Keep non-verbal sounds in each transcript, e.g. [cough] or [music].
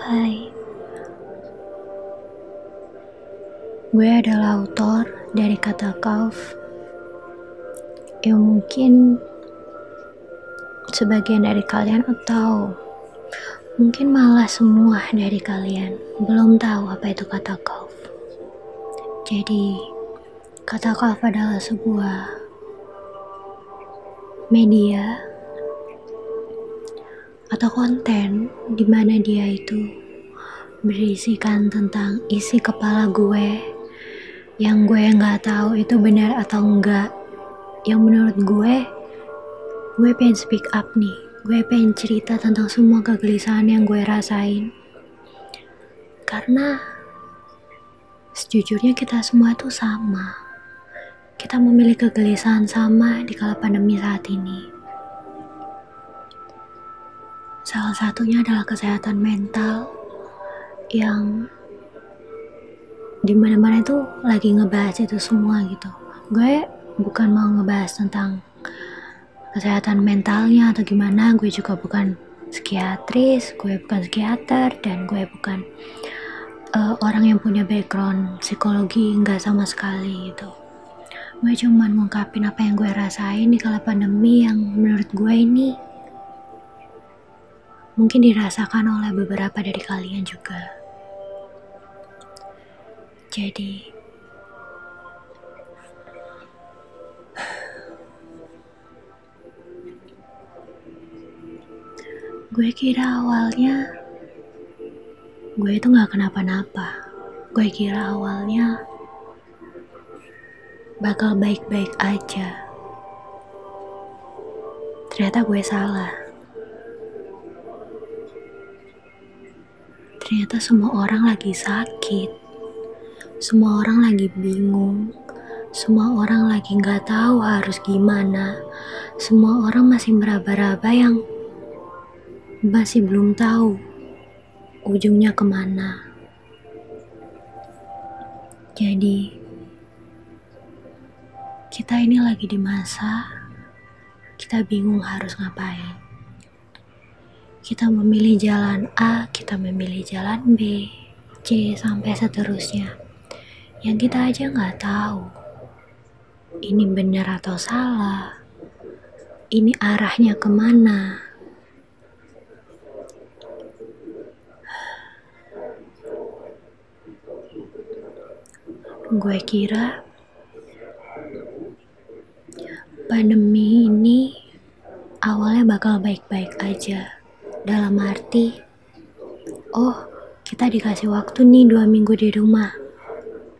Hai, gue adalah autor dari kata kauf yang mungkin sebagian dari kalian atau mungkin malah semua dari kalian belum tahu apa itu kata kauf. Jadi, kata kauf adalah sebuah media atau konten di mana dia itu berisikan tentang isi kepala gue yang gue nggak tahu itu benar atau enggak yang menurut gue gue pengen speak up nih. Gue pengen cerita tentang semua kegelisahan yang gue rasain. Karena sejujurnya kita semua tuh sama. Kita memiliki kegelisahan sama di kala pandemi saat ini Salah satunya adalah kesehatan mental yang di mana-mana itu lagi ngebahas itu semua gitu. Gue bukan mau ngebahas tentang kesehatan mentalnya atau gimana. Gue juga bukan psikiatris, gue bukan psikiater, dan gue bukan uh, orang yang punya background psikologi nggak sama sekali gitu. Gue cuma ngungkapin apa yang gue rasain di kala pandemi yang menurut gue ini mungkin dirasakan oleh beberapa dari kalian juga. Jadi, gue kira awalnya gue itu gak kenapa-napa. Gue kira awalnya bakal baik-baik aja. Ternyata gue salah. Ternyata semua orang lagi sakit. Semua orang lagi bingung. Semua orang lagi nggak tahu harus gimana. Semua orang masih meraba-raba yang masih belum tahu ujungnya ke mana. Jadi, kita ini lagi di masa kita bingung harus ngapain. Kita memilih jalan A, kita memilih jalan B, C, sampai seterusnya. Yang kita aja nggak tahu. Ini benar atau salah. Ini arahnya ke mana. Gue kira pandemi ini awalnya bakal baik-baik aja dalam arti, oh kita dikasih waktu nih dua minggu di rumah.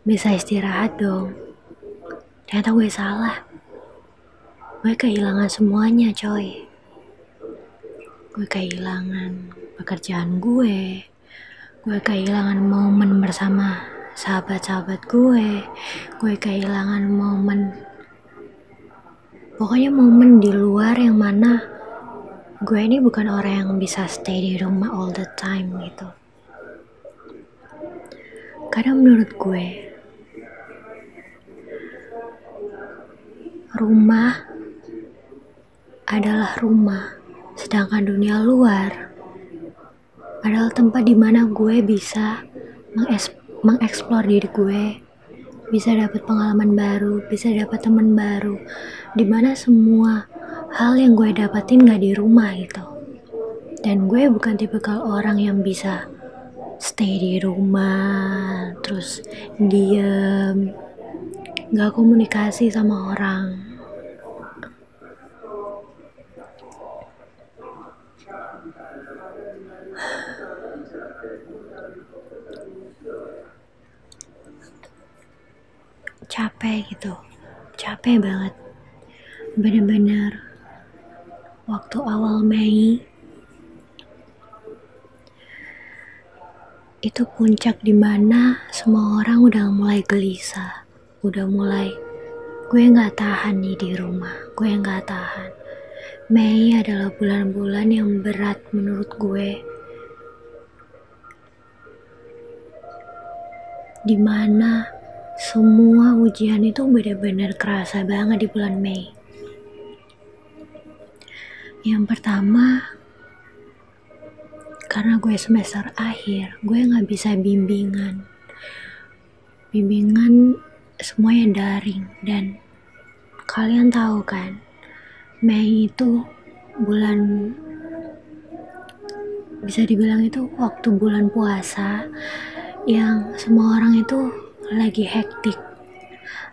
Bisa istirahat dong. Ternyata gue salah. Gue kehilangan semuanya coy. Gue kehilangan pekerjaan gue. Gue kehilangan momen bersama sahabat-sahabat gue. Gue kehilangan momen pokoknya momen di luar yang mana gue ini bukan orang yang bisa stay di rumah all the time gitu. Karena menurut gue, rumah adalah rumah, sedangkan dunia luar adalah tempat di mana gue bisa mengeksplor diri gue, bisa dapat pengalaman baru, bisa dapat teman baru, di mana semua hal yang gue dapetin gak di rumah gitu. Dan gue bukan tipikal orang yang bisa stay di rumah terus diem gak komunikasi sama orang. Capek gitu. Capek banget. Bener-bener waktu awal Mei. Itu puncak di mana semua orang udah mulai gelisah. Udah mulai gue nggak tahan nih di rumah. Gue nggak tahan. Mei adalah bulan-bulan yang berat menurut gue. Di mana semua ujian itu benar-benar kerasa banget di bulan Mei yang pertama, karena gue semester akhir gue nggak bisa bimbingan. Bimbingan semuanya daring. Dan kalian tahu kan Mei itu bulan bisa dibilang itu waktu bulan puasa yang semua orang itu lagi hektik.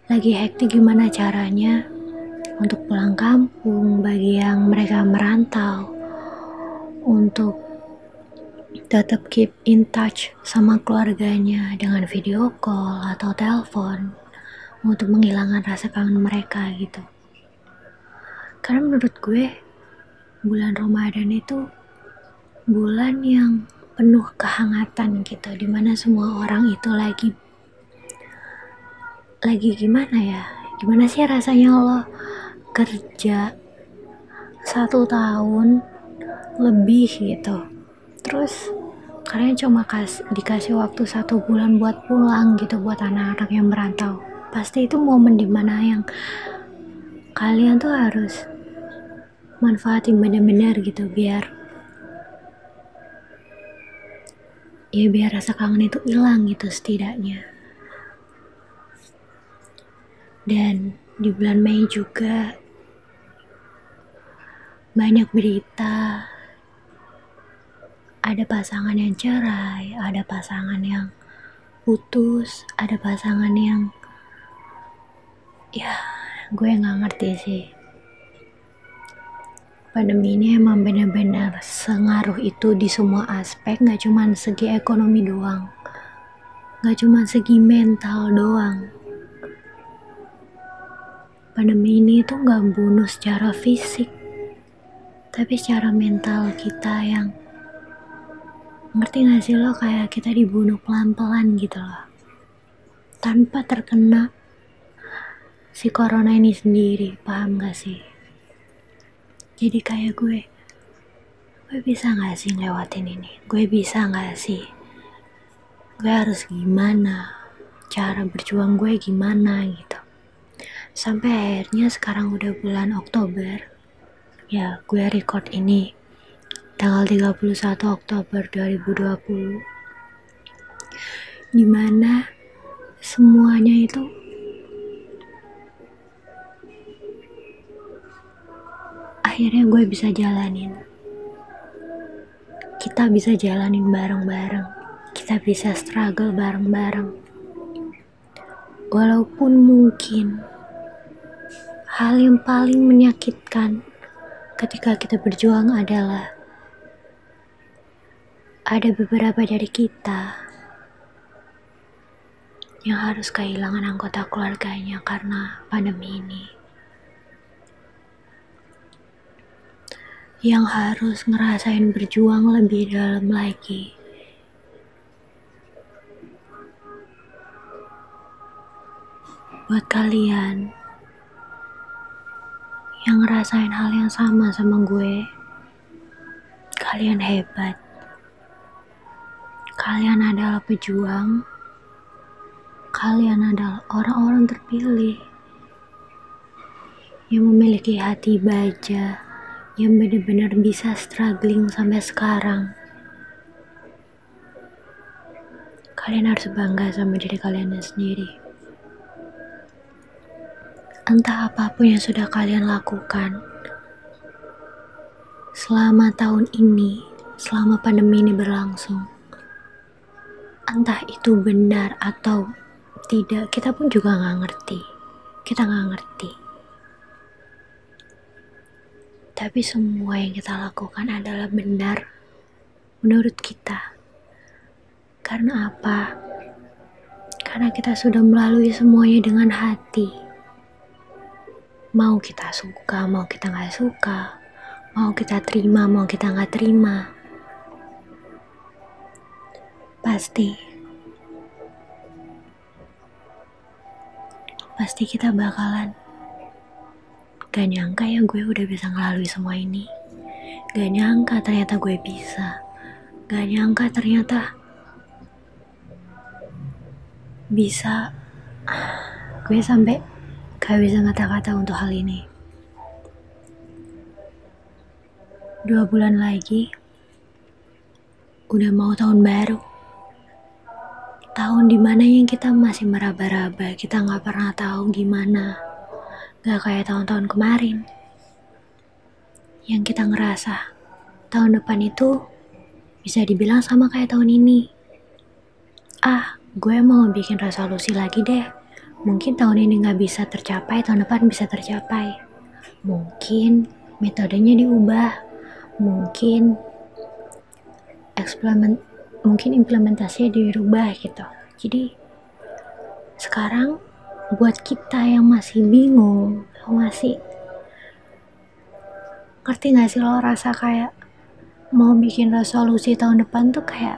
Lagi hektik gimana caranya untuk pulang kampung bagi yang mereka merantau untuk tetap keep in touch sama keluarganya dengan video call atau telepon untuk menghilangkan rasa kangen mereka gitu. Karena menurut gue bulan Ramadan itu bulan yang penuh kehangatan gitu di mana semua orang itu lagi lagi gimana ya gimana sih rasanya lo kerja satu tahun lebih gitu. Terus kalian cuma kas, dikasih waktu satu bulan buat pulang gitu buat anak-anak yang merantau. Pasti itu momen di mana yang kalian tuh harus manfaatin bener-bener gitu biar ya biar rasa kangen itu hilang gitu setidaknya. Dan di bulan Mei juga banyak berita ada pasangan yang cerai, ada pasangan yang putus, ada pasangan yang ya gue nggak ngerti sih. Pandemi ini emang bener-bener sengaruh itu di semua aspek, nggak cuma segi ekonomi doang, nggak cuma segi mental doang. Pandemi ini tuh nggak bunuh secara fisik, tapi secara mental kita yang ngerti gak sih lo? Kayak kita dibunuh pelan-pelan gitu loh. Tanpa terkena si corona ini sendiri paham gak sih? Jadi kayak gue gue bisa gak sih ngelewatin ini? Gue bisa gak sih? Gue harus gimana? Cara berjuang gue gimana gitu? Sampai akhirnya sekarang udah bulan Oktober ya gue record ini tanggal 31 Oktober 2020 di mana semuanya itu akhirnya gue bisa jalanin. Kita bisa jalanin bareng-bareng. Kita bisa struggle bareng-bareng. Walaupun mungkin hal yang paling menyakitkan ketika kita berjuang adalah ada beberapa dari kita yang harus kehilangan anggota keluarganya karena pandemi ini. Yang harus ngerasain berjuang lebih dalam lagi. Buat kalian ngerasain hal yang sama sama gue, kalian hebat. Kalian adalah pejuang. Kalian adalah orang-orang terpilih yang memiliki hati baja, yang benar-benar bisa struggling sampai sekarang. Kalian harus bangga sama diri kalian sendiri. Entah apa pun yang sudah kalian lakukan selama tahun ini, selama pandemi ini berlangsung entah itu benar atau tidak kita pun juga nggak ngerti. Kita nggak ngerti. Tapi semua yang kita lakukan adalah benar menurut kita. Karena apa? Karena kita sudah melalui semuanya dengan hati mau kita suka mau kita nggak suka. Mau kita terima mau kita nggak terima. Pasti. Pasti kita bakalan Gak nyangka ya gue udah bisa ngelalui semua ini. Gak nyangka ternyata gue bisa. Gak nyangka ternyata Bisa. [sighs] Gue sampai gak bisa kata-kata untuk hal ini Dua bulan lagi udah mau tahun baru. Tahun di mana yang kita masih meraba-raba, kita nggak pernah tahu gimana. Gak kayak tahun-tahun kemarin. Yang kita ngerasa, tahun depan itu bisa dibilang sama kayak tahun ini. Ah, gue mau bikin resolusi lagi deh. Mungkin tahun ini nggak bisa tercapai, tahun depan bisa tercapai. Mungkin metodenya diubah. Mungkin eksperimen mungkin implementasinya dirubah gitu jadi sekarang buat kita yang masih bingung masih ngerti gak sih lo rasa kayak mau bikin resolusi tahun depan tuh kayak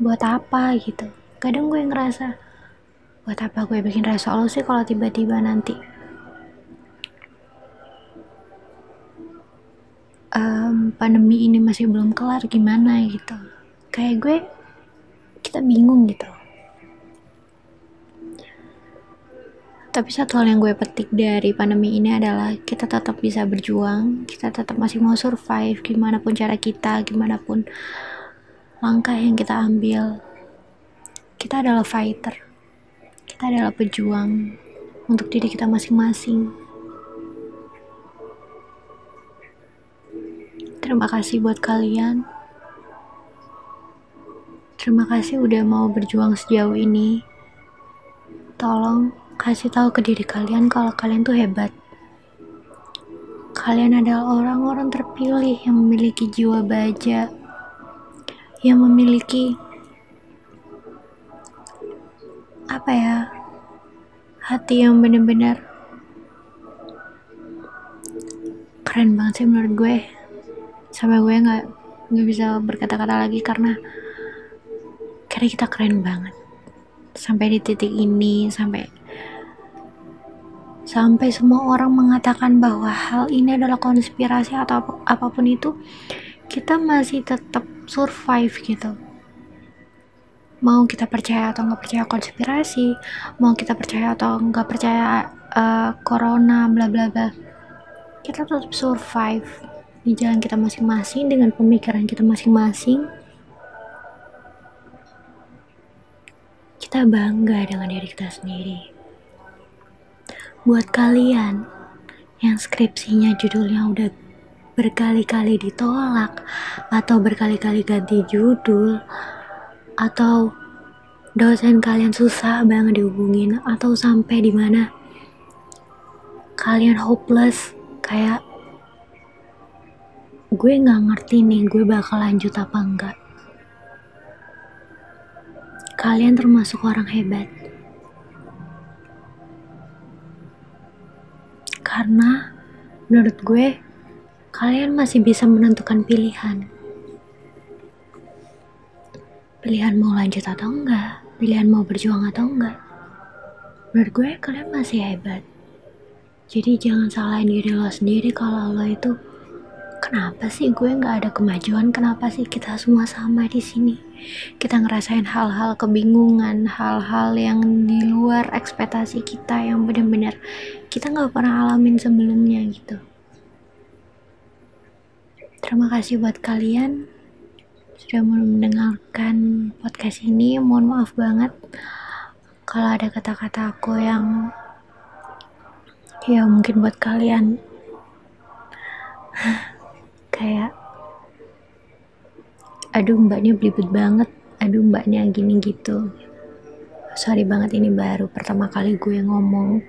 buat apa gitu kadang gue ngerasa buat apa gue bikin resolusi kalau tiba-tiba nanti? Um, pandemi ini masih belum kelar gimana gitu? Kayak gue kita bingung gitu. Tapi satu hal yang gue petik dari pandemi ini adalah kita tetap bisa berjuang kita tetap masih mau survive gimana pun cara kita gimana pun langkah yang kita ambil. Kita adalah fighter kita adalah pejuang untuk diri kita masing-masing Terima kasih buat kalian. Terima kasih udah mau berjuang sejauh ini. Tolong kasih tahu ke diri kalian kalau kalian tuh hebat. Kalian adalah orang-orang terpilih yang memiliki jiwa baja, yang memiliki apa ya, hati yang benar-benar keren banget sih menurut gue. Sampai gue nggak nggak bisa berkata-kata lagi karena karena kita keren banget. Sampai di titik ini sampai sampai semua orang mengatakan bahwa hal ini adalah konspirasi atau ap apa pun itu kita masih tetap survive gitu mau kita percaya atau nggak percaya konspirasi mau kita percaya atau nggak percaya uh, corona bla bla bla. Kita tetap survive di jalan kita masing-masing dengan pemikiran kita masing-masing. Kita bangga dengan diri kita sendiri. Buat kalian yang skripsinya judulnya udah berkali-kali ditolak atau berkali-kali ganti judul atau dosen kalian susah banget dihubungin atau sampai di mana kalian hopeless kayak gue nggak ngerti nih gue bakal lanjut apa enggak. Kalian termasuk orang hebat. Karena menurut gue kalian masih bisa menentukan pilihan. Pilihan mau lanjut atau enggak, pilihan mau berjuang atau enggak. Menurut gue kalian masih hebat. Jadi jangan salahin diri lo sendiri kalau lo itu kenapa sih gue nggak ada kemajuan? Kenapa sih kita semua sama di sini? Kita ngerasain hal-hal kebingungan hal-hal yang di luar ekspektasi kita yang benar-benar kita nggak pernah alamin sebelumnya gitu. Terima kasih buat kalian sudah mendengarkan podcast ini mohon maaf banget kalau ada kata-kata aku yang ya mungkin buat kalian. [laughs] Kayak aduh mbaknya belibet banget. Aduh mbaknya gini gitu. Sorry banget ini baru pertama kali gue ngomong.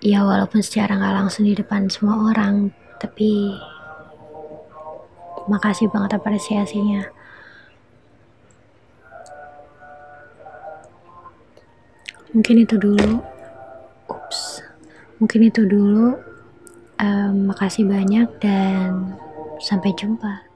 Ya walaupun secara nggak langsung di depan semua orang tapi makasih banget apresiasinya. Mungkin itu dulu. Ups. Mungkin itu dulu. Um, makasih banyak dan sampai jumpa.